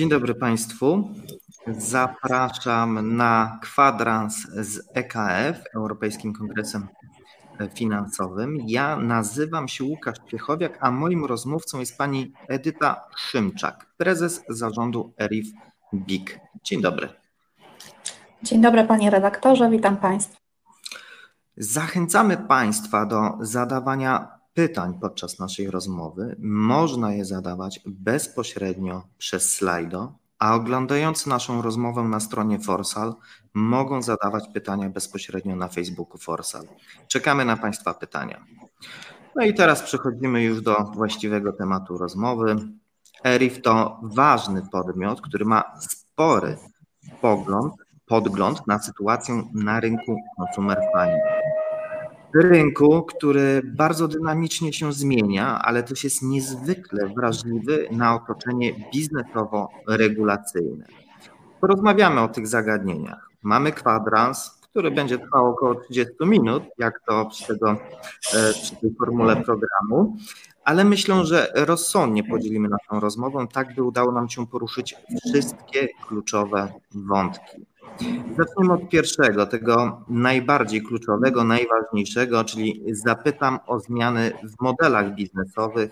Dzień dobry Państwu. Zapraszam na kwadrans z EKF, Europejskim Kongresem Finansowym. Ja nazywam się Łukasz Piechowiak, a moim rozmówcą jest pani Edyta Szymczak, prezes zarządu ERIF BIG. Dzień dobry. Dzień dobry panie redaktorze, witam Państwa. Zachęcamy Państwa do zadawania pytań podczas naszej rozmowy. Można je zadawać bezpośrednio przez slajdo, a oglądający naszą rozmowę na stronie Forsal mogą zadawać pytania bezpośrednio na Facebooku Forsal. Czekamy na Państwa pytania. No i teraz przechodzimy już do właściwego tematu rozmowy. ERIF to ważny podmiot, który ma spory pogląd, podgląd na sytuację na rynku consumer finance rynku, który bardzo dynamicznie się zmienia, ale też jest niezwykle wrażliwy na otoczenie biznesowo-regulacyjne. Porozmawiamy o tych zagadnieniach. Mamy kwadrans, który będzie trwał około 30 minut, jak to przy, tego, e, przy tej formule programu, ale myślę, że rozsądnie podzielimy naszą rozmową, tak by udało nam się poruszyć wszystkie kluczowe wątki. Zacznijmy od pierwszego, tego najbardziej kluczowego, najważniejszego, czyli zapytam o zmiany w modelach biznesowych,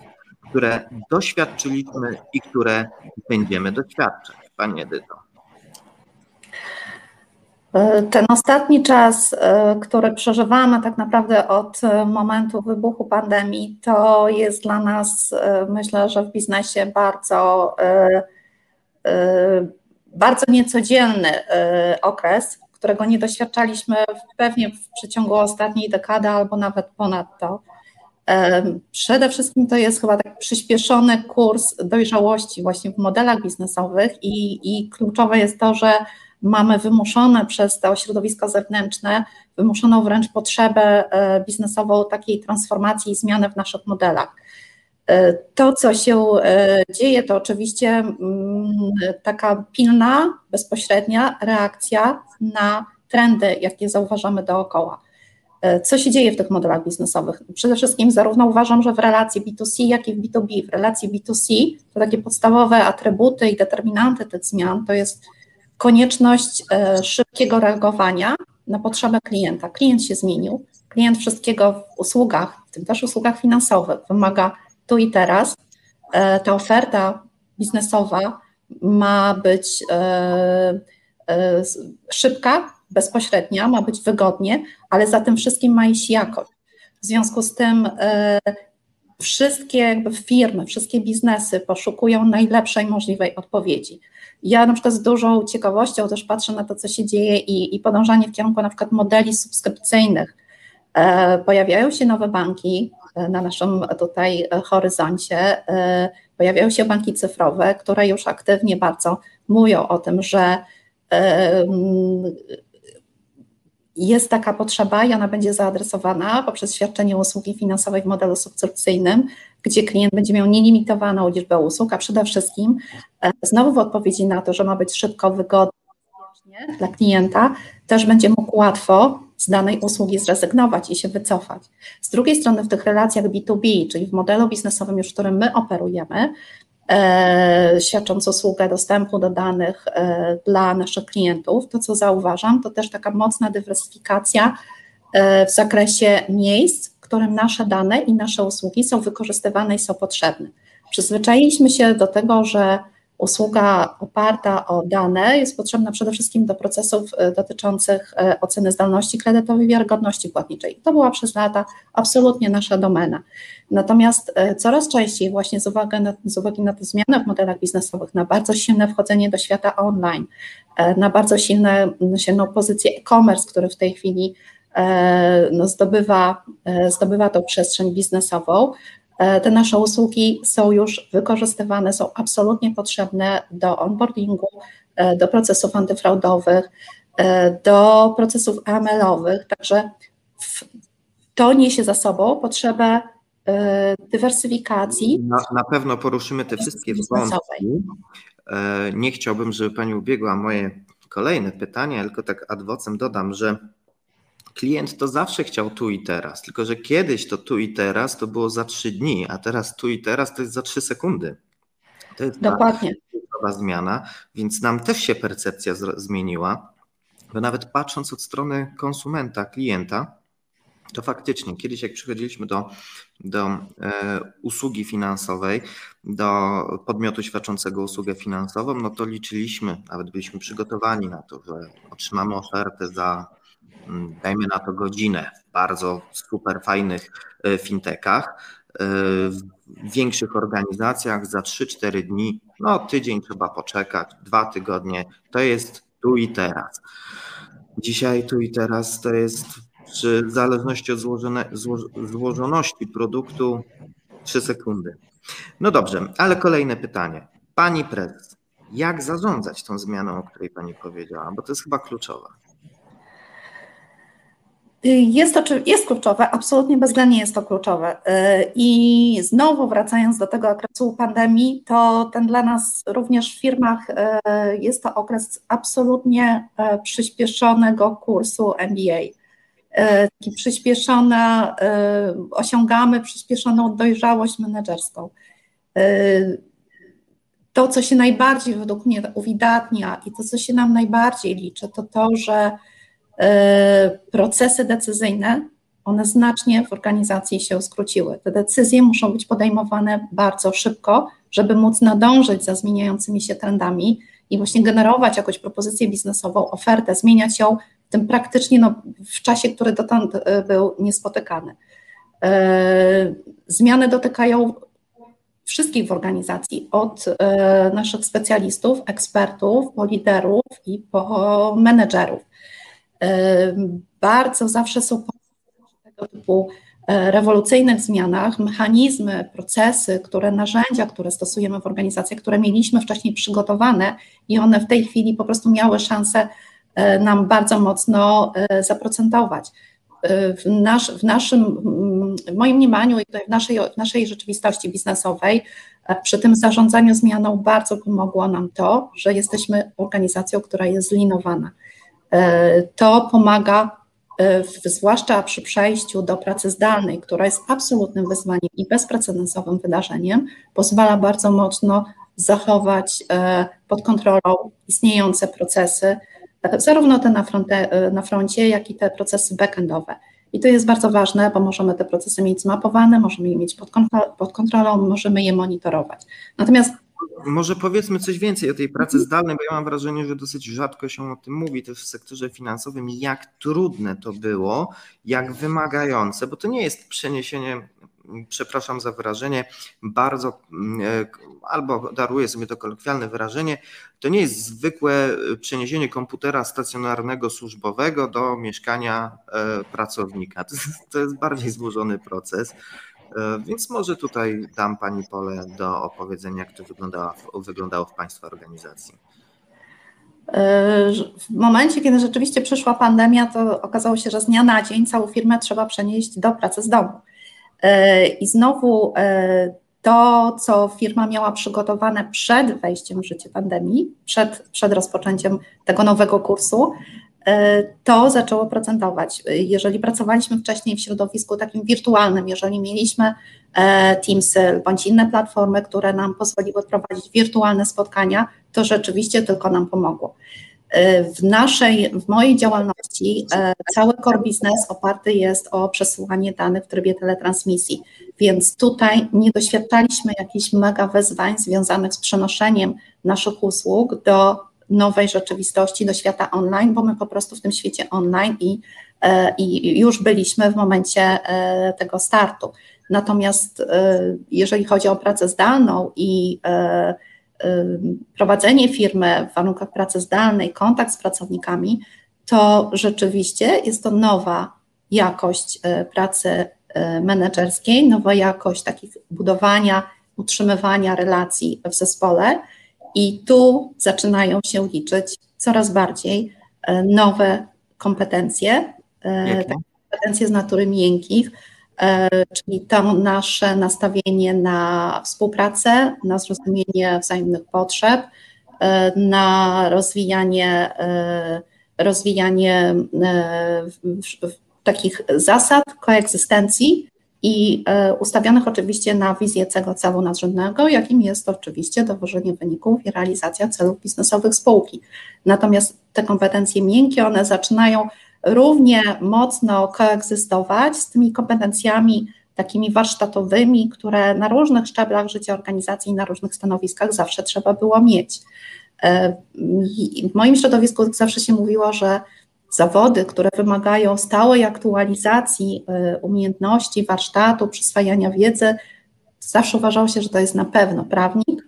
które doświadczyliśmy i które będziemy doświadczać. Pani Edyto. Ten ostatni czas, który przeżywamy tak naprawdę od momentu wybuchu pandemii, to jest dla nas, myślę, że w biznesie bardzo bardzo niecodzienny y, okres, którego nie doświadczaliśmy pewnie w przeciągu ostatniej dekady albo nawet ponad to. Przede wszystkim to jest chyba tak przyspieszony kurs dojrzałości właśnie w modelach biznesowych i, i kluczowe jest to, że mamy wymuszone przez to środowisko zewnętrzne, wymuszoną wręcz potrzebę e, biznesową takiej transformacji i zmiany w naszych modelach. E, to, co się e, dzieje, to oczywiście mm, taka pilna, bezpośrednia reakcja na trendy, jakie zauważamy dookoła. E, co się dzieje w tych modelach biznesowych? Przede wszystkim zarówno uważam, że w relacji B2C, jak i w B2B. W relacji B2C to takie podstawowe atrybuty i determinanty tych zmian to jest konieczność szybkiego reagowania na potrzeby klienta. Klient się zmienił, klient wszystkiego w usługach, w tym też usługach finansowych, wymaga tu i teraz. E, ta oferta biznesowa ma być e, e, szybka, bezpośrednia, ma być wygodnie, ale za tym wszystkim ma iść jakość. W związku z tym wszystkie jakby firmy, wszystkie biznesy poszukują najlepszej możliwej odpowiedzi. Ja na przykład z dużą ciekawością też patrzę na to, co się dzieje i, i podążanie w kierunku na przykład modeli subskrypcyjnych. Pojawiają się nowe banki, na naszym tutaj horyzoncie. E, pojawiają się banki cyfrowe, które już aktywnie bardzo mówią o tym, że e, jest taka potrzeba i ona będzie zaadresowana poprzez świadczenie usługi finansowej w modelu subskrypcyjnym, gdzie klient będzie miał nielimitowaną liczbę usług, a przede wszystkim e, znowu w odpowiedzi na to, że ma być szybko, wygodnie dla klienta, też będzie mógł łatwo z danej usługi zrezygnować i się wycofać. Z drugiej strony w tych relacjach B2B, czyli w modelu biznesowym już, w którym my operujemy, e, świadcząc usługę dostępu do danych e, dla naszych klientów, to co zauważam, to też taka mocna dywersyfikacja e, w zakresie miejsc, w którym nasze dane i nasze usługi są wykorzystywane i są potrzebne. Przyzwyczailiśmy się do tego, że usługa oparta o dane jest potrzebna przede wszystkim do procesów e, dotyczących e, oceny zdolności kredytowej i wiarygodności płatniczej. To była przez lata absolutnie nasza domena. Natomiast e, coraz częściej właśnie z uwagi, na, z uwagi na te zmiany w modelach biznesowych, na bardzo silne wchodzenie do świata online, na bardzo silne, silną pozycję e-commerce, który w tej chwili no, zdobywa, zdobywa tą przestrzeń biznesową, te nasze usługi są już wykorzystywane, są absolutnie potrzebne do onboardingu, e, do procesów antyfraudowych, e, do procesów AML-owych, także to niesie za sobą potrzebę dywersyfikacji. Na, na pewno poruszymy te wszystkie wątki. Nie chciałbym, żeby Pani ubiegła moje kolejne pytania, tylko tak adwocem dodam, że klient to zawsze chciał tu i teraz, tylko że kiedyś to tu i teraz to było za trzy dni, a teraz tu i teraz to jest za trzy sekundy. To jest Dokładnie. biznesowa zmiana, więc nam też się percepcja zmieniła, bo nawet patrząc od strony konsumenta, klienta, to faktycznie kiedyś jak przychodziliśmy do, do e, usługi finansowej, do podmiotu świadczącego usługę finansową, no to liczyliśmy, nawet byliśmy przygotowani na to, że otrzymamy ofertę za dajmy na to godzinę w bardzo super fajnych e, fintechach, e, w większych organizacjach za 3-4 dni, no tydzień trzeba poczekać, dwa tygodnie, to jest tu i teraz. Dzisiaj tu i teraz to jest przy zależności od złożone, złożoności produktu 3 sekundy. No dobrze, ale kolejne pytanie. Pani prezes, jak zarządzać tą zmianą, o której Pani powiedziała? Bo to jest chyba kluczowe. Jest to jest kluczowe, absolutnie bezwzględnie jest to kluczowe. I znowu wracając do tego okresu pandemii, to ten dla nas również w firmach jest to okres absolutnie przyspieszonego kursu MBA. E, taki e, osiągamy przyspieszoną dojrzałość menedżerską. E, to, co się najbardziej według mnie uwidatnia i to, co się nam najbardziej liczy, to to, że procesy decyzyjne, one znacznie w organizacji się skróciły. Te decyzje muszą być podejmowane bardzo szybko, żeby móc nadążyć za zmieniającymi się trendami i właśnie generować jakąś propozycję biznesową, ofertę, zmieniać ją tym praktycznie no, w czasie, który dotąd e, był niespotykany. E, zmiany dotykają wszystkich w organizacji, od e, naszych specjalistów, ekspertów, po liderów i po menedżerów. Bardzo zawsze są tego typu rewolucyjnych zmianach mechanizmy, procesy, które narzędzia, które stosujemy w organizacji, które mieliśmy wcześniej przygotowane i one w tej chwili po prostu miały szansę E, nam bardzo mocno e, zaprocentować. E, w, nasz, w naszym, w moim mniemaniu i w naszej, w naszej rzeczywistości biznesowej, przy tym zarządzaniu zmianą bardzo pomogło nam to, że jesteśmy organizacją, która jest zlinowana. To pomaga, zwłaszcza przy przejściu do pracy zdalnej, która jest absolutnym wyzwaniem i bezprecedensowym wydarzeniem, pozwala bardzo mocno zachować pod kontrolą istniejące procesy, zarówno te na, fronte, na froncie, jak i te procesy backendowe. I to jest bardzo ważne, bo możemy te procesy mieć zmapowane, możemy je mieć pod kontrolą, możemy je monitorować. Natomiast może powiedzmy coś więcej o tej pracy zdalnej, bo ja mam wrażenie, że dosyć rzadko się o tym mówi też w sektorze finansowym, jak trudne to było, jak wymagające, bo to nie jest przeniesienie przepraszam za wyrażenie, bardzo, mm, e, albo daruję sobie to kolokwialne wyrażenie, to nie jest zwykłe przeniesienie komputera stacjonarnego służbowego do mieszkania e, pracownika. To jest bardziej złożony proces. E, więc może tutaj dam Pani pole do opowiedzenia, jak to wyglądało, w Państwa organizacji. W momencie, kiedy rzeczywiście przyszła pandemia, to okazało się, że z dnia na dzień całą firmę trzeba przenieść do pracy z domu. E, I znowu e, to, co firma miała przygotowane przed wejściem w życie pandemii, przed, przed rozpoczęciem tego nowego kursu, e, to zaczęło procentować. Jeżeli pracowaliśmy wcześniej w środowisku takim wirtualnym, jeżeli mieliśmy Teamsy bądź inne platformy, które nam pozwoliły prowadzić wirtualne spotkania, to rzeczywiście tylko nam pomogło. W naszej, w mojej działalności e, cały core business oparty jest o przesyłanie danych w trybie teletransmisji, więc tutaj nie doświadczaliśmy jakichś mega wyzwań związanych z przenoszeniem naszych usług do nowej rzeczywistości, do świata online, bo my po prostu w tym świecie online i, e, i już byliśmy w momencie e, tego startu. Natomiast jeżeli chodzi o pracę zdalną i prowadzenie firmy w warunkach pracy zdalnej, kontakt z pracownikami, to rzeczywiście jest to nowa jakość e, pracy e, menedżerskiej, nowa jakość takich budowania, utrzymywania relacji w zespole. I tu zaczynają się liczyć coraz bardziej e, nowe kompetencje, kompetencje z natury miękkich, E, czyli to nasze nastawienie na współpracę, na zrozumienie wzajemnych potrzeb, e, na rozwijanie, e, rozwijanie takich zasad koegzystencji i ustawionych oczywiście na wizję tego celu nadrzędnego, jakim jest oczywiście dowożenie wyników i realizacja celów biznesowych spółki. Natomiast te kompetencje miękkie, one zaczynają równie mocno koegzystować z tymi kompetencjami takimi warsztatowymi, które na różnych szczeblach życia organizacji, na różnych stanowiskach zawsze trzeba było mieć. E, w moim środowisku zawsze się mówiło, że zawody, które wymagają stałej aktualizacji e, umiejętności, warsztatu, przyswajania wiedzy, zawsze uważało się, że to jest na pewno prawnik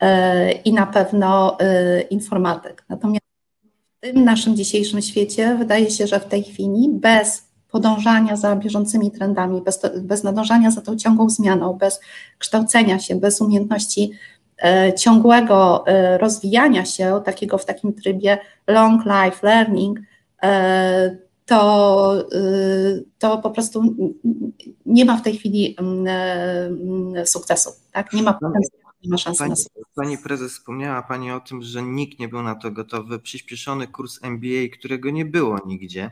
e, i na pewno informatyk. Natomiast w tym naszym dzisiejszym świecie wydaje się, że w tej chwili bez podążania za bieżącymi trendami, bez, bez nadążania za tą ciągłą zmianą, bez kształcenia się, bez umiejętności e, ciągłego e, rozwijania się, takiego w takim trybie long life learning, e, to, e, to po prostu nie ma w tej chwili e, sukcesu, tak? nie ma potencjału nie ma szansy pani, na Pani prezes, wspomniała Pani o tym, że nikt nie był na to gotowy. Przyspieszony kurs MBA, którego nie było nigdzie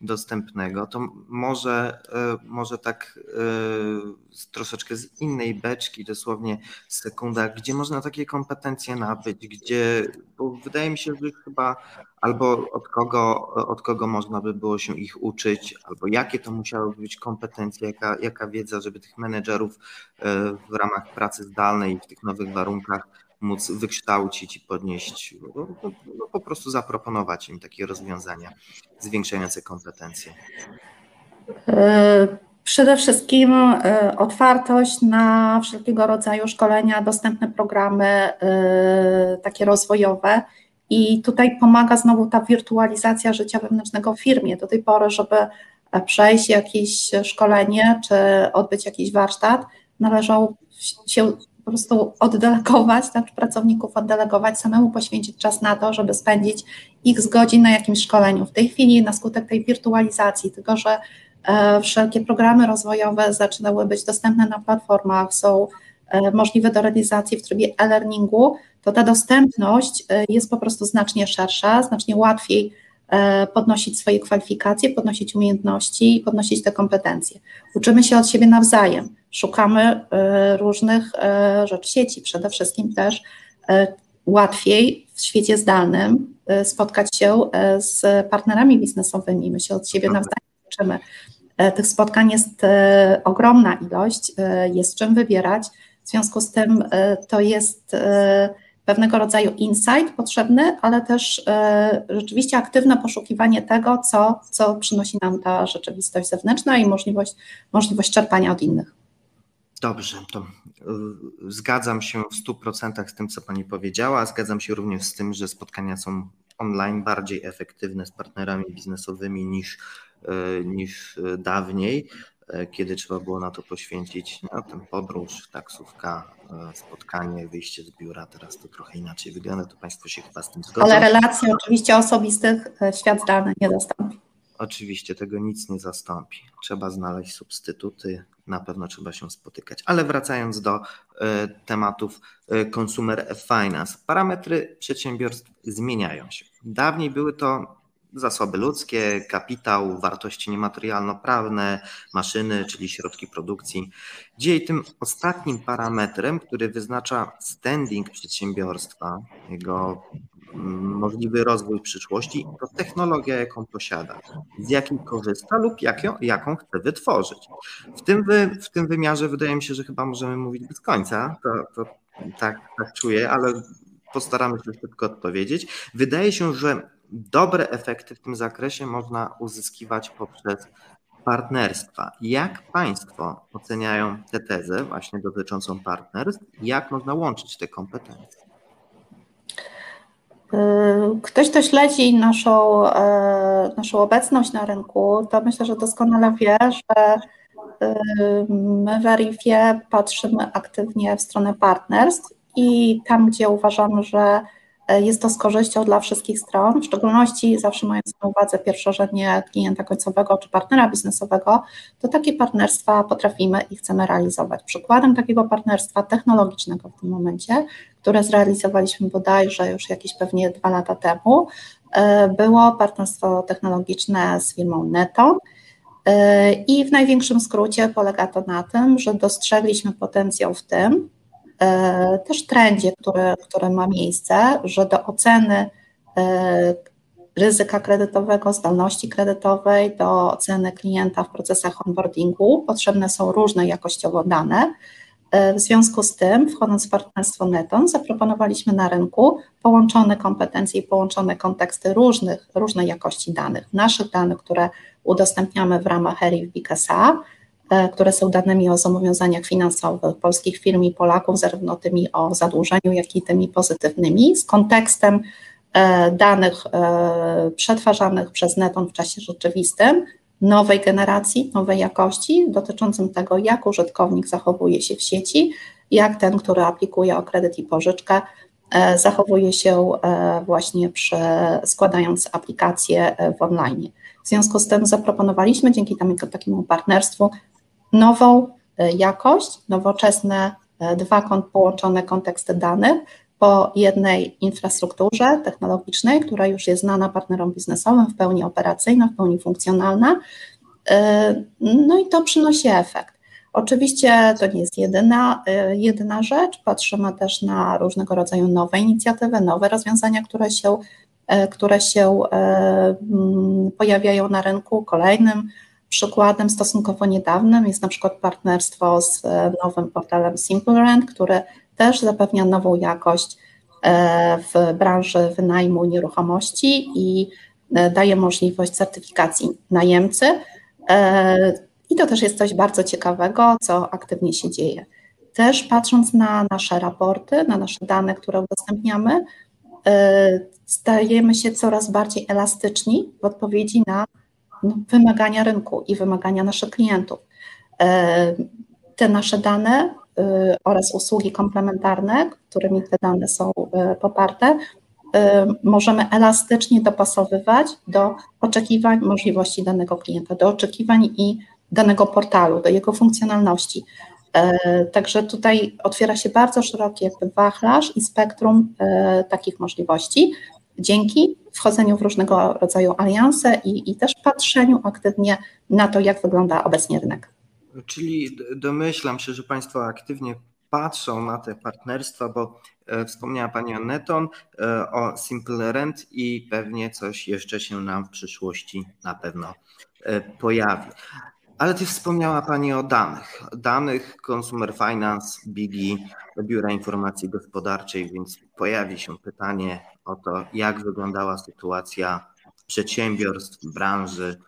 dostępnego, to może, e, może tak e, troszeczkę z innej beczki, dosłownie sekunda, gdzie można takie kompetencje nabyć, gdzie, bo wydaje mi się, że chyba albo od kogo, od kogo można by było się ich uczyć, albo jakie to musiały być kompetencje, jaka, jaka wiedza, żeby tych menedżerów e, w ramach pracy zdalnej w tych nowych warunkach móc wykształcić i podnieść, no, no, no, po prostu zaproponować im takie rozwiązania zwiększające kompetencje. E, przede wszystkim e, otwartość na wszelkiego rodzaju szkolenia, dostępne programy takie rozwojowe i tutaj pomaga znowu ta wirtualizacja życia wewnętrznego w firmie. Do tej pory, żeby przejść jakieś szkolenie czy odbyć jakiś warsztat, należało się po prostu oddelegować, tak, pracowników oddelegować, samemu poświęcić czas na to, żeby spędzić x godzin na jakimś szkoleniu. W tej chwili na skutek tej wirtualizacji, tego, że e, wszelkie programy rozwojowe zaczynały być dostępne na platformach, są e, możliwe do realizacji w trybie e-learningu, to ta dostępność e, jest po prostu znacznie szersza, znacznie łatwiej e, podnosić swoje kwalifikacje, podnosić umiejętności i podnosić te kompetencje. Uczymy się od siebie nawzajem, szukamy e, różnych rzeczy sieci, przede wszystkim też łatwiej w świecie zdalnym spotkać się z partnerami biznesowymi, my się od siebie mhm. nawzajem uczymy. Tych spotkań jest ogromna ilość, jest czym wybierać, w związku z tym to jest pewnego rodzaju insight potrzebny, ale też e, rzeczywiście aktywne poszukiwanie tego, co, co przynosi nam ta rzeczywistość zewnętrzna i możliwość, możliwość czerpania od innych. Dobrze, to e, zgadzam się w 100% z tym, co Pani powiedziała. Zgadzam się również z tym, że spotkania są online bardziej efektywne z partnerami biznesowymi niż, e, niż dawniej. E, kiedy trzeba było na to poświęcić no, ten podróż, taksówka, e, spotkanie, wyjście z biura. Teraz to trochę inaczej wygląda, to Państwo się chyba z tym zgodzą. Ale relacje oczywiście osobistych e, świat zdalny nie zastąpi. Oczywiście tego nic nie zastąpi. Trzeba znaleźć substytuty, na pewno trzeba się spotykać. Ale wracając do tematów consumer finance, parametry przedsiębiorstw zmieniają się. Dawniej były to zasoby ludzkie, kapitał, wartości niematerialno-prawne, maszyny, czyli środki produkcji. Dzisiaj tym ostatnim parametrem, który wyznacza standing przedsiębiorstwa, jego mm, możliwy rozwój przyszłości, to technologia, jaką posiada, z jakiej korzysta lub jaką, jaką chce wytworzyć. W tym, wy, w tym wymiarze wydaje mi się, że chyba możemy mówić bez końca, to, to tak, tak czuję, ale postaramy się szybko odpowiedzieć. Wydaje się, że dobre efekty w tym zakresie można uzyskiwać poprzez partnerstwa. Jak Państwo oceniają tę tezę właśnie dotyczącą partnerstw? Jak można łączyć te kompetencje? Ktoś, kto śledzi naszą, e, naszą obecność na rynku, to myślę, że doskonale wie, że yy, my w Arifie patrzymy aktywnie w stronę partnerstw i tam, gdzie uważamy, że E, jest to z korzyścią dla wszystkich stron, w szczególności zawsze mając na uwadze pierwszorzędnie klienta końcowego czy partnera biznesowego, to takie partnerstwa potrafimy i chcemy realizować. Przykładem takiego partnerstwa technologicznego w tym momencie, które zrealizowaliśmy bodajże już jakieś pewnie dwa lata temu, e, było partnerstwo technologiczne z firmą Neto. I w największym skrócie polega to na tym, że dostrzegliśmy potencjał w tym, też trendzie, który, który ma miejsce, że do oceny ryzyka kredytowego, zdolności kredytowej, do oceny klienta w procesach onboardingu potrzebne są różne jakościowo dane. W związku z tym, wchodząc w partnerstwo Neton, zaproponowaliśmy na rynku połączone kompetencje i połączone konteksty różnych, różnej jakości danych. Naszych danych, które udostępniamy w ramach ERIF BKSA, e, które są danymi o zobowiązaniach finansowych polskich firm i Polaków, zarówno tymi o zadłużeniu, jak i tymi pozytywnymi, z kontekstem e, danych e, przetwarzanych przez Neton w czasie rzeczywistym, nowej generacji, nowej jakości, dotyczącym tego, jak użytkownik zachowuje się w sieci, jak ten, który aplikuje o kredyt i pożyczkę, e, zachowuje się e, właśnie przy, składając aplikację e, w online. W związku z tym zaproponowaliśmy dzięki takiemu partnerstwu nową jakość, nowoczesne dwa połączone konteksty danych, po jednej infrastrukturze technologicznej, która już jest znana partnerom biznesowym, w pełni operacyjna, w pełni funkcjonalna. E, no i to przynosi efekt. Oczywiście to nie jest jedyna, e, jedyna rzecz. Patrzymy też na różnego rodzaju nowe inicjatywy, nowe rozwiązania, które się, e, które się pojawiają na rynku. Kolejnym przykładem stosunkowo niedawnym jest na przykład partnerstwo z nowym portalem SimpleRent, który też zapewnia nową jakość e, w branży wynajmu nieruchomości i e, daje możliwość certyfikacji najemcy. E, I to też jest coś bardzo ciekawego, co aktywnie się dzieje. Też patrząc na nasze raporty, na nasze dane, które udostępniamy, stajemy się coraz bardziej elastyczni w odpowiedzi na wymagania rynku i wymagania naszych klientów. Te nasze dane Y, oraz usługi komplementarne, którymi te dane są y, poparte, możemy elastycznie dopasowywać do oczekiwań, możliwości danego klienta, do oczekiwań i danego portalu, do jego funkcjonalności. Także tutaj otwiera się bardzo szeroki jakby wachlarz i spektrum takich możliwości dzięki wchodzeniu w różnego rodzaju alianse i, i też patrzeniu aktywnie na to, jak wygląda obecnie rynek. Czyli domyślam się, że Państwo aktywnie patrzą na te partnerstwa, bo e, wspomniała Pani o Neton, e, o Simple Rent i pewnie coś jeszcze się nam w przyszłości na pewno e, pojawi. Ale też wspomniała Pani o danych. Danych Consumer Finance, Bigi, Biura Informacji Gospodarczej, więc pojawi się pytanie o to, jak wyglądała sytuacja przedsiębiorstw, branży,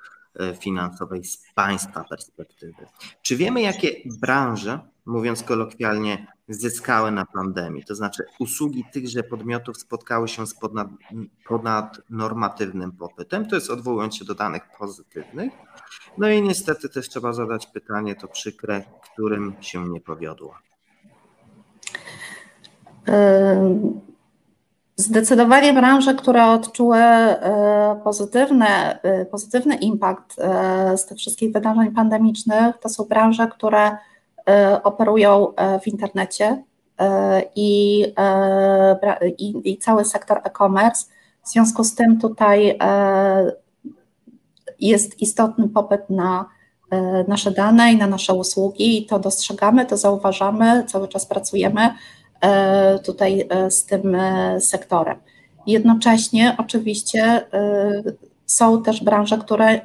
E, finansowej z Państwa perspektywy. Czy wiemy, jakie branże, mówiąc kolokwialnie, zyskały na pandemii? To znaczy, usługi tychże podmiotów spotkały się z ponad, ponadnormatywnym popytem, to jest odwołując się do danych pozytywnych. No i niestety też trzeba zadać pytanie, to przykre, którym się nie powiodło. Zdecydowanie branże, które odczuły e, pozytywny, e, pozytywny impact z tych wszystkich wydarzeń pandemicznych, to są branże, które operują w internecie i, i, i cały sektor e-commerce. W związku z tym tutaj jest istotny popyt na nasze dane i na nasze usługi i to dostrzegamy, to zauważamy, cały czas pracujemy E, tutaj e, z tym e, sektorem. Jednocześnie oczywiście są też branże, które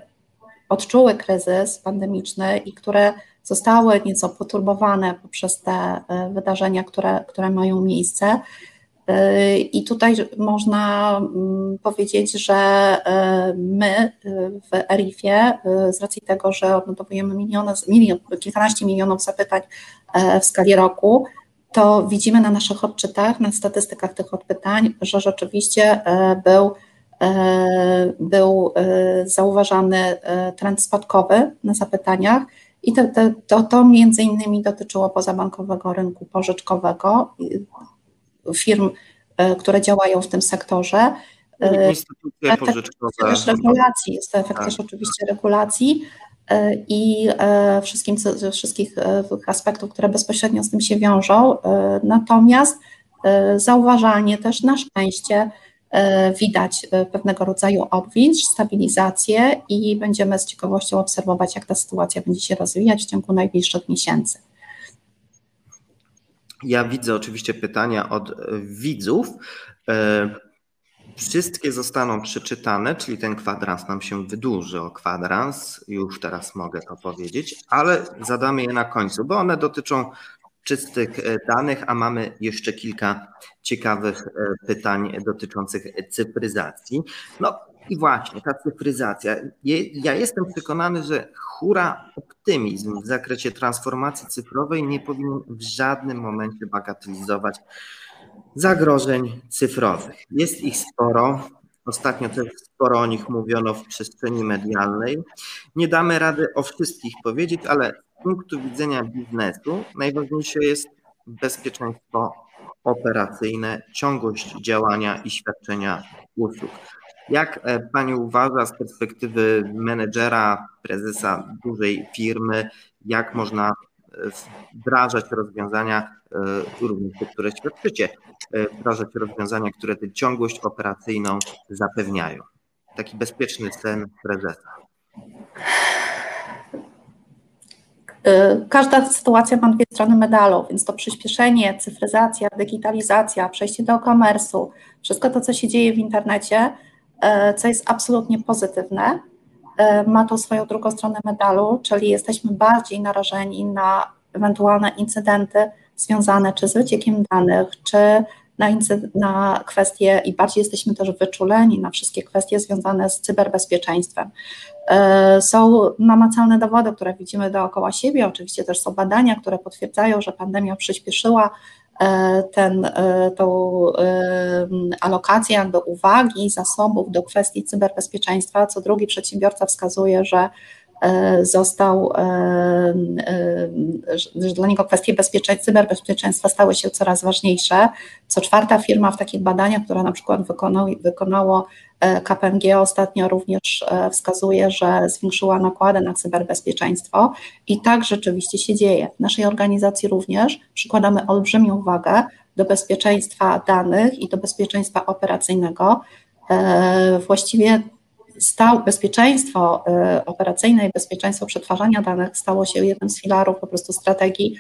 odczuły kryzys pandemiczny i które zostały nieco poturbowane poprzez te wydarzenia, które, które mają miejsce. I tutaj można mm, powiedzieć, że my w ERIF-ie, z racji tego, że odnotowujemy miliony, milion, kilkanaście milionów zapytań w skali roku, to widzimy na naszych odczytach, na statystykach tych odpytań, że rzeczywiście e, był, e, był e, zauważany trend spadkowy na zapytaniach i to, to, to, między innymi dotyczyło pozabankowego rynku pożyczkowego, firm, które działają w tym sektorze. Instytucje pożyczkowe. Też regulacji, jest to efekt tak. też oczywiście regulacji, i wszystkim, wszystkich aspektów, które bezpośrednio z tym się wiążą. Natomiast zauważalnie też na szczęście widać pewnego rodzaju odwilż, stabilizację i będziemy z ciekawością obserwować, jak ta sytuacja będzie się rozwijać w ciągu najbliższych miesięcy. Ja widzę oczywiście pytania od widzów. Wszystkie zostaną przeczytane, czyli ten kwadrans nam się wydłuży o kwadrans, już teraz mogę to powiedzieć, ale zadamy je na końcu, bo one dotyczą czystych e, danych, a mamy jeszcze kilka ciekawych e, pytań dotyczących cyfryzacji. No i właśnie ta cyfryzacja. Ja jestem przekonany, że hura optymizm w zakresie transformacji cyfrowej nie powinien w żadnym momencie bagatelizować zagrożeń cyfrowych. Jest ich sporo. Ostatnio też sporo o nich mówiono w przestrzeni medialnej. Nie damy rady o wszystkich powiedzieć, ale z punktu widzenia biznesu najważniejsze jest bezpieczeństwo operacyjne, ciągłość działania i świadczenia usług. Jak e, Pani uważa z perspektywy menedżera, prezesa dużej firmy, jak można wdrażać rozwiązania, e, również te, które świadczycie, e, wdrażać rozwiązania, które tę ciągłość operacyjną zapewniają. Taki bezpieczny sen prezesa. E, każda sytuacja ma dwie strony medalu, więc to przyspieszenie, cyfryzacja, digitalizacja, przejście do e-commerce'u, wszystko to, co się dzieje w internecie, co jest absolutnie pozytywne, E, ma to swoją drugą stronę medalu, czyli jesteśmy bardziej narażeni na ewentualne incydenty związane czy z wyciekiem danych, czy na, na kwestie i bardziej jesteśmy też wyczuleni na wszystkie kwestie związane z cyberbezpieczeństwem. E, są namacalne dowody, które widzimy dookoła siebie, oczywiście też są badania, które potwierdzają, że pandemia przyspieszyła E, ten, e, tą alokację jakby uwagi, zasobów do kwestii cyberbezpieczeństwa. Co drugi przedsiębiorca wskazuje, że został, że dla niego kwestie cyberbezpieczeństwa stały się coraz ważniejsze. Co czwarta firma w takich badaniach, która na przykład wykonało, wykonało E, KPMG ostatnio również e, wskazuje, że zwiększyła nakłady na cyberbezpieczeństwo i tak rzeczywiście się dzieje. W naszej organizacji również przykładamy olbrzymią wagę do bezpieczeństwa danych i do bezpieczeństwa operacyjnego. E, właściwie stał, bezpieczeństwo operacyjne i bezpieczeństwo przetwarzania danych stało się jednym z filarów po prostu strategii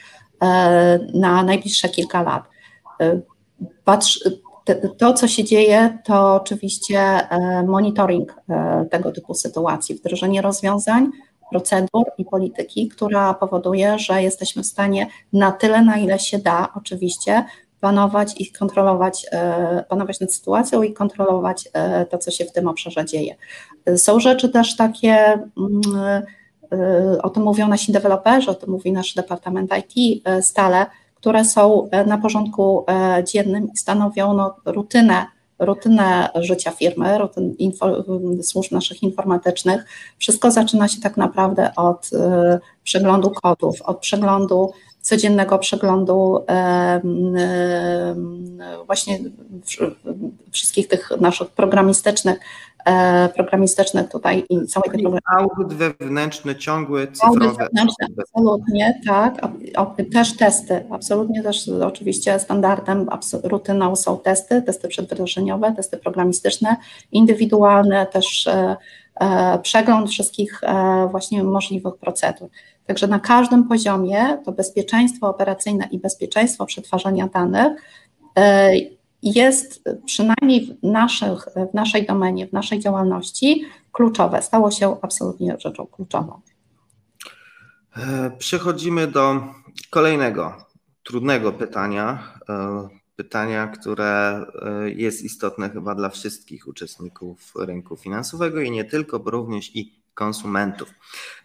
na najbliższe kilka lat. Patrz, to, co się dzieje, to oczywiście e, monitoring e, tego typu sytuacji, wdrożenie rozwiązań, procedur i polityki, która powoduje, że jesteśmy w stanie na tyle, na ile się da, oczywiście, panować i kontrolować, e, panować nad sytuacją i kontrolować to, co się w tym obszarze dzieje. Są rzeczy też takie, mm, o tym mówią nasi deweloperzy, o tym mówi nasz Departament IT stale, które są e, na porządku e, dziennym i stanowią no, rutynę, rutynę życia firmy, rutyn info, służb naszych informatycznych. Wszystko zaczyna się tak naprawdę od e, przeglądu kodów, od przeglądu codziennego przeglądu właśnie wszystkich tych naszych programistycznych E, programistycznych tutaj i całej tej Audyt wewnętrzny, ciągły, cyfrowy. Audyt wewnętrzny, absolutnie, tak. Też testy, absolutnie też oczywiście standardem, rutyną są testy, testy przedwdrożeniowe, testy programistyczne, indywidualne, też e, e, przegląd wszystkich właśnie możliwych procedur. Także na każdym poziomie to bezpieczeństwo operacyjne i bezpieczeństwo przetwarzania danych jest przynajmniej w, naszych, w naszej domenie, w naszej działalności kluczowe. Stało się absolutnie rzeczą kluczową. E, przechodzimy do kolejnego trudnego pytania. E, pytania, które e, jest istotne chyba dla wszystkich uczestników rynku finansowego i nie tylko, bo również i konsumentów,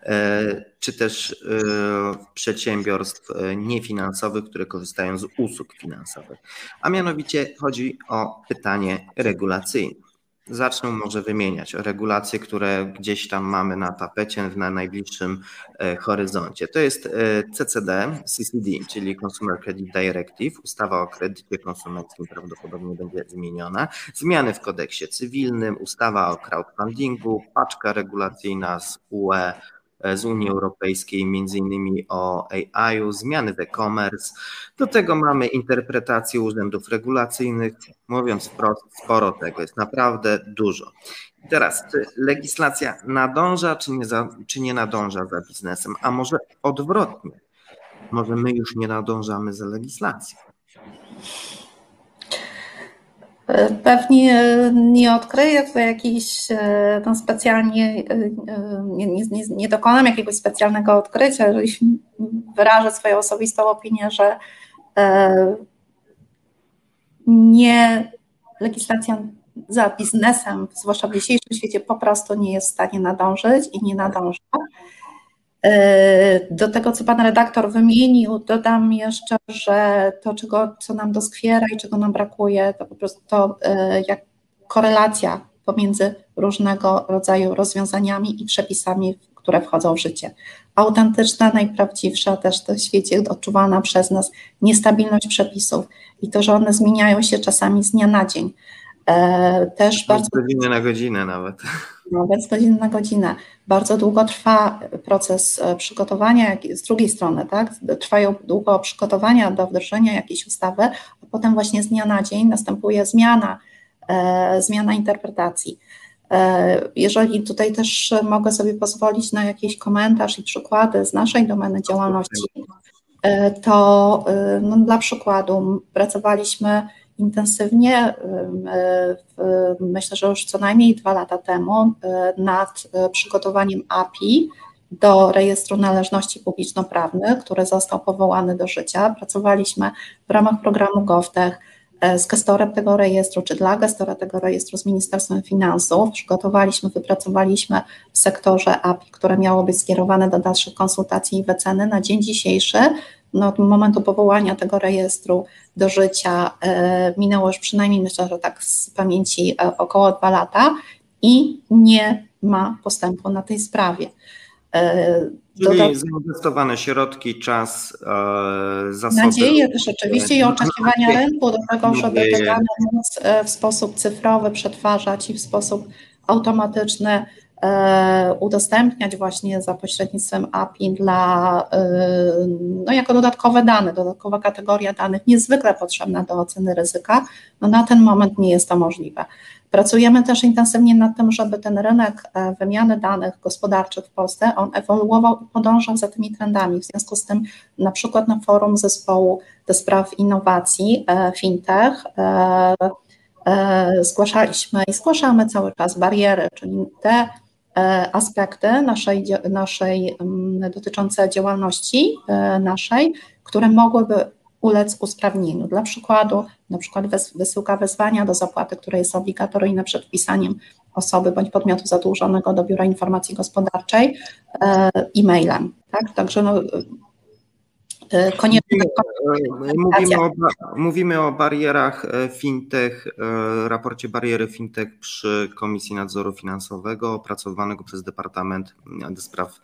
e, czy też e, przedsiębiorstw e, niefinansowych, które korzystają z usług finansowych. A mianowicie chodzi o pytanie regulacyjne. Zacznę może wymieniać regulacje, które gdzieś tam mamy na tapecie na najbliższym e, horyzoncie. To jest e, CCD, CCD, czyli Consumer Credit Directive, ustawa o kredycie konsumenckim prawdopodobnie będzie zmieniona, zmiany w kodeksie cywilnym, ustawa o crowdfundingu, paczka regulacyjna z UE z Unii Europejskiej, między innymi o AI-u, zmiany w e-commerce. Do tego mamy interpretację urzędów regulacyjnych. Mówiąc wprost, sporo tego jest naprawdę dużo. Teraz, czy legislacja nadąża, czy nie, za, czy nie nadąża za biznesem? A może odwrotnie? Może my już nie nadążamy za legislacją? Pewnie nie odkryję tutaj jakiś no specjalnie, nie, nie, nie, dokonam jakiegoś specjalnego odkrycia, jeżeli wyrażę swoją osobistą opinię, że nie legislacja za biznesem, zwłaszcza w dzisiejszym świecie, po prostu nie jest w stanie nadążyć i nie nadąża. E, do tego, co pan redaktor wymienił, dodam jeszcze, że to, czego, co nam doskwiera i czego nam brakuje, to po prostu to, e, jak korelacja pomiędzy różnego rodzaju rozwiązaniami i przepisami, które wchodzą w życie. Autentyczna, najprawdziwsza też w świecie odczuwana przez nas niestabilność przepisów i to, że one zmieniają się czasami z dnia na dzień. E, też bardzo. godziny na godzinę nawet. Nawet z godziny na godzinę. Bardzo długo trwa proces e, przygotowania, z drugiej strony, tak? Trwają długo przygotowania do wdrożenia jakiejś ustawy, a potem właśnie z dnia na dzień następuje zmiana, e, zmiana interpretacji. E, jeżeli tutaj też mogę sobie pozwolić na jakiś komentarz i przykłady z naszej domeny działalności, e, to e, no, dla przykładu pracowaliśmy intensywnie, myślę, że już co najmniej dwa lata temu, nad przygotowaniem API do rejestru należności publiczno-prawnych, który został powołany do życia. Pracowaliśmy w ramach programu GovTech z gestorem tego rejestru, czy dla gestora tego rejestru z Ministerstwem Finansów. Przygotowaliśmy, wypracowaliśmy w sektorze API, które miało być skierowane do dalszych konsultacji i wyceny. Na dzień dzisiejszy no, od momentu powołania tego rejestru do życia e, minęło już przynajmniej, myślę, że tak z pamięci e, około dwa lata i nie ma postępu na tej sprawie. E, Czyli Dodat... zainwestowane środki, czas, e, zasoby. Nadzieje też oczywiście i oczekiwania rynku do tego, żeby te dane móc w sposób cyfrowy przetwarzać i w sposób automatyczny udostępniać właśnie za pośrednictwem API dla, e, no jako dodatkowe dane, dodatkowa kategoria danych niezwykle potrzebna do oceny ryzyka, no na ten moment nie jest to możliwe. Pracujemy też intensywnie nad tym, żeby ten rynek e, wymiany danych gospodarczych w Polsce, on ewoluował i podążał za tymi trendami. W związku z tym na przykład na forum zespołu do spraw innowacji fintech zgłaszaliśmy i zgłaszamy cały czas bariery, czyli te E, aspekty naszej, naszej dotyczące działalności e, naszej, które mogłyby ulec usprawnieniu. Dla przykładu, na przykład wysyłka wezwania do zapłaty, które jest obligatoryjne przed wpisaniem osoby bądź podmiotu zadłużonego do Biura Informacji Gospodarczej e, e-mailem. Tak? Także no, E, koniecznie. Mówimy, o, mówimy o barierach e, fintech, e, raporcie bariery fintech przy Komisji Nadzoru Finansowego opracowanego przez Departament do Spraw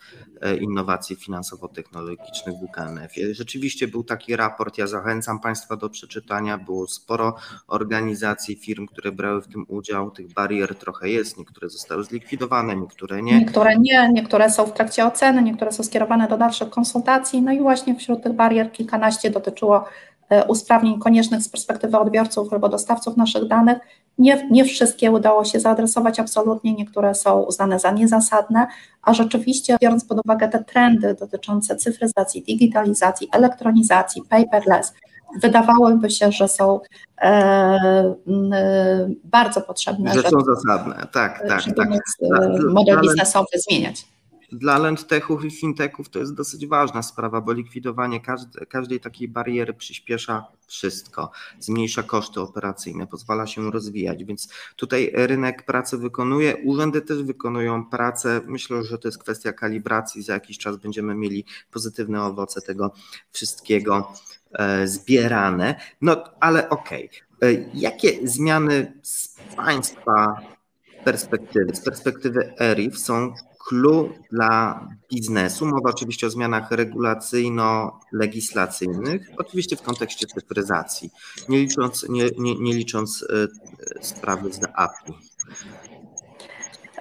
Innowacji Finansowo-Technologicznych w UKNF. Rzeczywiście był taki raport, ja zachęcam Państwa do przeczytania, było sporo organizacji, firm, które brały w tym udział, tych barier trochę jest, niektóre zostały zlikwidowane, niektóre nie. Niektóre nie, niektóre są w trakcie oceny, niektóre są skierowane do dalszych konsultacji, no i właśnie wśród tych barier, kilkanaście dotyczyło e, usprawnień koniecznych z perspektywy odbiorców albo dostawców naszych danych. Nie, nie wszystkie udało się zaadresować absolutnie, niektóre są uznane za niezasadne, a rzeczywiście biorąc pod uwagę te trendy dotyczące cyfryzacji, digitalizacji, elektronizacji, paperless, wydawałoby się, że są e, e, bardzo potrzebne. Że są zasadne, tak, tak. Tak. model biznesowy zmieniać. Dla lendtechów i fintechów to jest dosyć ważna sprawa, bo likwidowanie każdej, każdej takiej bariery przyspiesza wszystko, zmniejsza koszty operacyjne, pozwala się rozwijać, więc tutaj rynek pracy wykonuje, urzędy też wykonują pracę. Myślę, że to jest kwestia kalibracji, za jakiś czas będziemy mieli pozytywne owoce tego wszystkiego e, zbierane. No ale okej, okay. E, jakie zmiany z Państwa perspektywy, z perspektywy ERIF są clue dla biznesu. Mowa oczywiście o zmianach regulacyjno-legislacyjnych, oczywiście w kontekście cyfryzacji, nie licząc, nie, nie, nie licząc e, sprawy z API.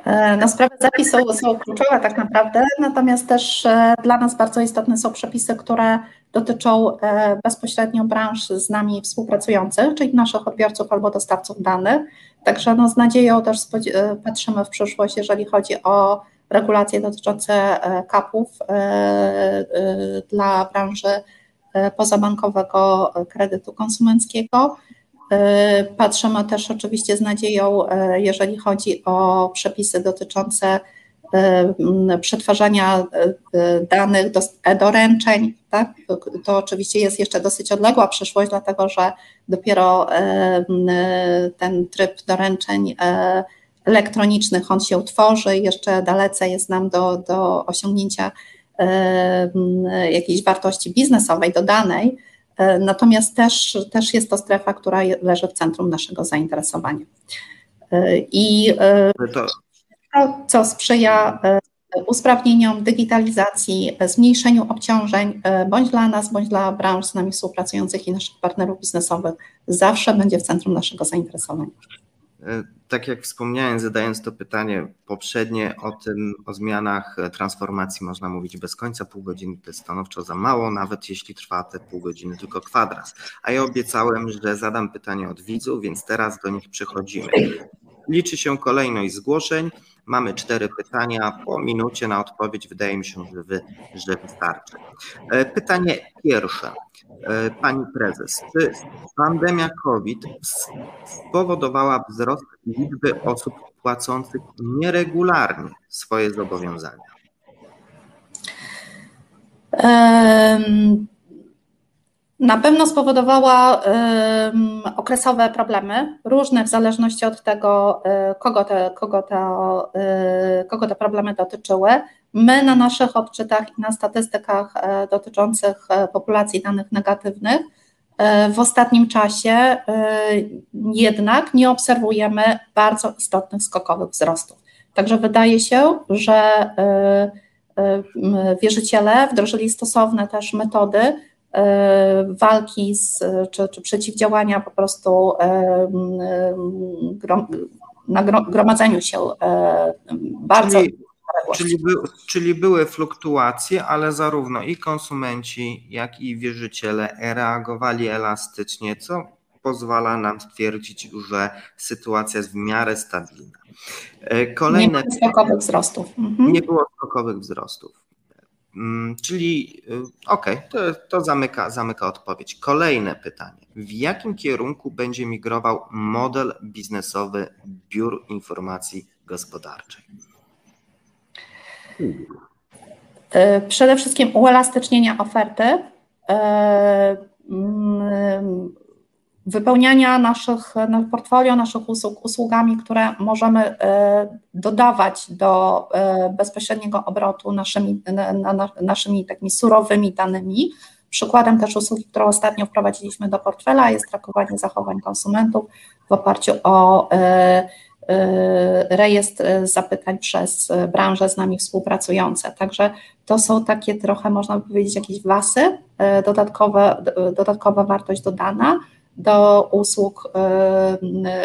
E, no, sprawy zapisu są kluczowe tak naprawdę, natomiast też e, dla nas bardzo istotne są przepisy, które dotyczą bezpośrednio branż z nami współpracujących, czyli naszych odbiorców albo dostawców danych. Także no, z nadzieją też patrzymy w przyszłość, jeżeli chodzi o regulacje dotyczące kapów dla branży pozabankowego kredytu konsumenckiego. E, patrzymy też oczywiście z nadzieją, e, jeżeli chodzi o przepisy dotyczące e, przetwarzania danych do e-doręczeń. Tak? To oczywiście jest jeszcze dosyć odległa przyszłość, dlatego że dopiero ten tryb doręczeń elektronicznych, on się utworzy, jeszcze dalece jest nam do, do osiągnięcia jakiejś wartości biznesowej dodanej, E, natomiast też, też jest to strefa, która leży w centrum naszego zainteresowania. E, I e, to, co sprzyja usprawnieniom digitalizacji, zmniejszeniu obciążeń, bądź dla nas, bądź dla branż z nami współpracujących i naszych partnerów biznesowych, zawsze będzie w centrum naszego zainteresowania. E, tak jak wspomniałem, zadając to pytanie poprzednie o tym, o zmianach transformacji można mówić bez końca, pół godziny to jest stanowczo za mało, nawet jeśli trwa te pół godziny tylko kwadras. A ja obiecałem, że zadam pytanie od widzów, więc teraz do nich przechodzimy. Liczy się kolejność zgłoszeń. Mamy cztery pytania po minucie na odpowiedź. Wydaje mi się, że, wy, że wystarczy. E, pytanie pierwsze. E, pani prezes, czy pandemia COVID spowodowała wzrost liczby osób płacących nieregularnie swoje zobowiązania? Um na pewno spowodowała okresowe problemy, różne w zależności od tego, y, kogo te, kogo, te, y, kogo te problemy dotyczyły. My na naszych odczytach i na statystykach e, dotyczących e, populacji danych negatywnych e, w ostatnim czasie jednak nie obserwujemy bardzo istotnych skokowych wzrostów. Także wydaje się, że wierzyciele wdrożyli stosowne też metody, walki z, czy, czy przeciwdziałania po prostu e, grom, na gromadzeniu się e, bardzo. Czyli, czyli, by, czyli były fluktuacje, ale zarówno i konsumenci, jak i wierzyciele reagowali elastycznie, co pozwala nam stwierdzić, że sytuacja jest w miarę stabilna. Kolejne, nie było skokowych wzrostów. Mhm. Nie było skokowych wzrostów. Mm, czyli y, okej, okay, to, to zamyka, zamyka odpowiedź. Kolejne pytanie. W jakim kierunku będzie migrował model biznesowy biur informacji gospodarczej? Y, przede wszystkim uelastycznienia oferty, y, mm, wypełniania naszych portfolio, naszych usług usługami, które możemy e, dodawać do e, bezpośredniego obrotu naszymi, naszymi takimi surowymi danymi. Przykładem też usługi, którą ostatnio wprowadziliśmy do portfela jest trakowanie zachowań konsumentów w oparciu o e, rejestr zapytań przez branże z nami współpracujące. Także to są takie trochę, można powiedzieć, jakieś wasy, dodatkowe, dodatkowa wartość dodana, do usług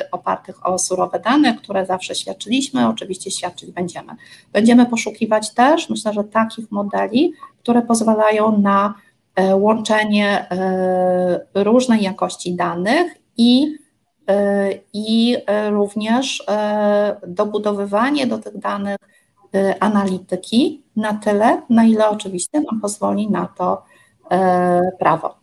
y, opartych o surowe dane, które zawsze świadczyliśmy, oczywiście świadczyć będziemy. Będziemy poszukiwać też, myślę, że takich modeli, które pozwalają na e, łączenie e, różnej jakości danych i, e, i również dobudowywanie do tych danych analityki na tyle, na ile oczywiście nam pozwoli na to prawo.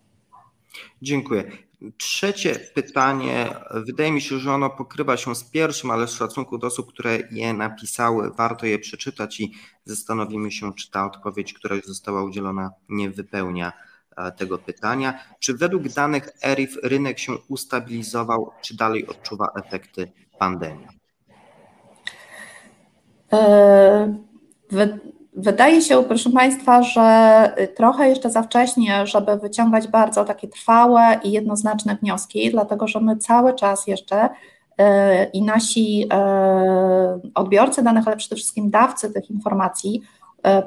Dziękuję. Trzecie pytanie, wydaje mi się, że ono pokrywa się z pierwszym, ale z szacunku do osób, które je napisały, warto je przeczytać i zastanowimy się, czy ta odpowiedź, która już została udzielona, nie wypełnia e, tego pytania. Czy według danych ERIF rynek się ustabilizował, czy dalej odczuwa efekty pandemii? E, Wydaje się, proszę Państwa, że trochę jeszcze za wcześnie, żeby wyciągać bardzo takie trwałe i jednoznaczne wnioski, dlatego że my cały czas jeszcze e, i nasi e, odbiorcy danych, ale przede wszystkim dawcy tych informacji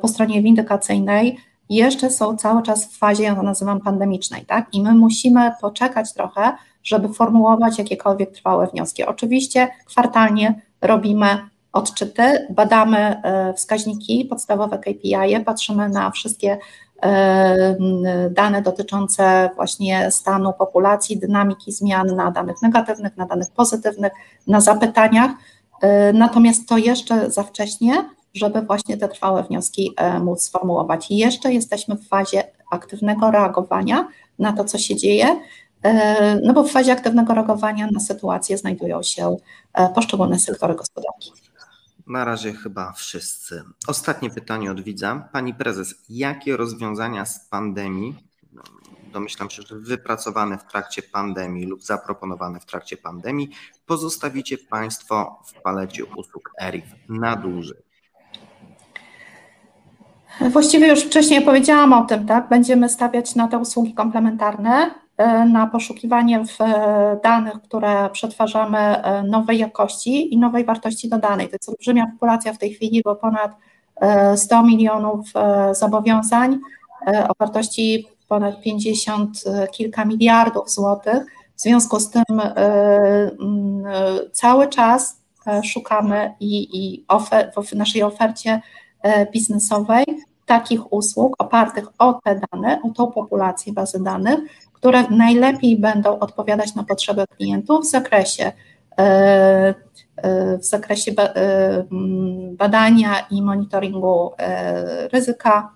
po stronie windykacyjnej jeszcze są cały czas w fazie, ja to nazywam pandemicznej, tak? I my musimy poczekać trochę, żeby formułować jakiekolwiek trwałe wnioski. Oczywiście kwartalnie robimy odczyty, badamy wskaźniki, podstawowe KPI, patrzymy na wszystkie dane dotyczące właśnie stanu populacji, dynamiki zmian na danych negatywnych, na danych pozytywnych, na zapytaniach. Natomiast to jeszcze za wcześnie, żeby właśnie te trwałe wnioski móc sformułować. Jeszcze jesteśmy w fazie aktywnego reagowania na to, co się dzieje, no bo w fazie aktywnego reagowania na sytuację znajdują się poszczególne sektory gospodarki. Na razie chyba wszyscy. Ostatnie pytanie od widza. Pani prezes, jakie rozwiązania z pandemii, domyślam się, że wypracowane w trakcie pandemii lub zaproponowane w trakcie pandemii, pozostawicie Państwo w palecie usług ERIF na dłużej? Właściwie już wcześniej powiedziałam o tym, tak? Będziemy stawiać na te usługi komplementarne, na poszukiwanie w e, danych, które przetwarzamy e, nowej jakości i nowej wartości dodanej. To jest olbrzymia populacja w tej chwili, bo ponad 100 milionów zobowiązań o wartości ponad 50 kilka miliardów złotych. W związku z tym cały czas szukamy i, i ofer, w naszej ofercie E, biznesowej takich usług opartych o te dane, o tą populację bazy danych, które najlepiej będą odpowiadać na potrzeby klientów w zakresie e, e, w zakresie badania i monitoringu ryzyka,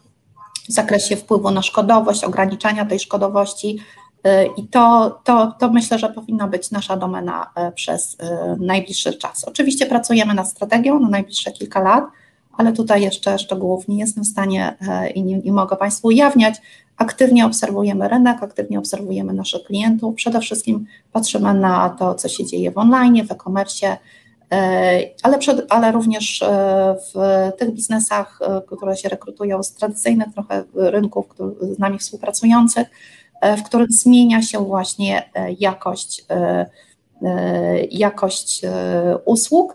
w zakresie wpływu na szkodowość, ograniczania tej szkodowości. I to, to, to myślę, że powinna być nasza domena przez najbliższy czas. Oczywiście pracujemy nad strategią na najbliższe kilka lat ale tutaj jeszcze szczegółów nie jestem w stanie e, i nie, nie mogę Państwu ujawniać. Aktywnie obserwujemy rynek, aktywnie obserwujemy naszych klientów. Przede wszystkim patrzymy na to, co się dzieje w online, w e-commerce, e, ale, ale również e, w tych biznesach, które się rekrutują z tradycyjnych trochę rynków, z nami współpracujących, w których zmienia się właśnie jakość, jakość usług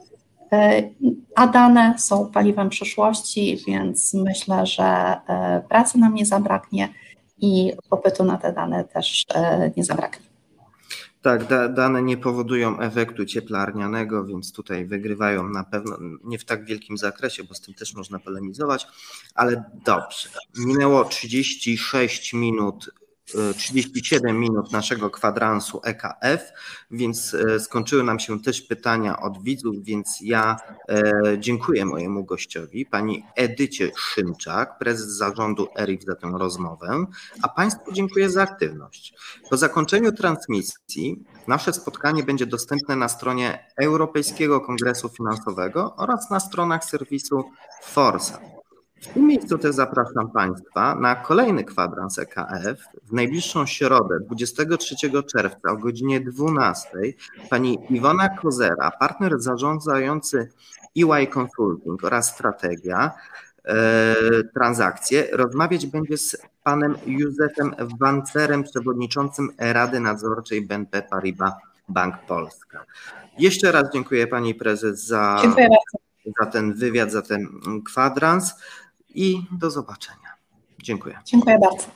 a dane są paliwem przyszłości, więc myślę, że e, pracy nam nie zabraknie i popytu na te dane też e, nie zabraknie. Tak, da, dane nie powodują efektu cieplarnianego, więc tutaj wygrywają na pewno nie w tak wielkim zakresie, bo z tym też można polemizować, ale dobrze. Minęło 36 minut 37 minut naszego kwadransu EKF, więc e, skończyły nam się też pytania od widzów, więc ja e, dziękuję mojemu gościowi, pani Edycie Szymczak, prezes zarządu ERIF za tę rozmowę, a Państwu dziękuję za aktywność. Po zakończeniu transmisji nasze spotkanie będzie dostępne na stronie Europejskiego Kongresu Finansowego oraz na stronach serwisu Forsa. W tym miejscu też zapraszam Państwa na kolejny kwadrans EKF. W najbliższą środę, 23 czerwca o godzinie 12 pani Iwona Kozera, partner zarządzający EY Consulting oraz strategia e, transakcje, rozmawiać będzie z panem Józefem Wancerem, przewodniczącym Rady Nadzorczej BNP Paribas Bank Polska. Jeszcze raz dziękuję pani prezes za, za ten wywiad, za ten kwadrans i do zobaczenia. Dziękuję. Dziękuję bardzo.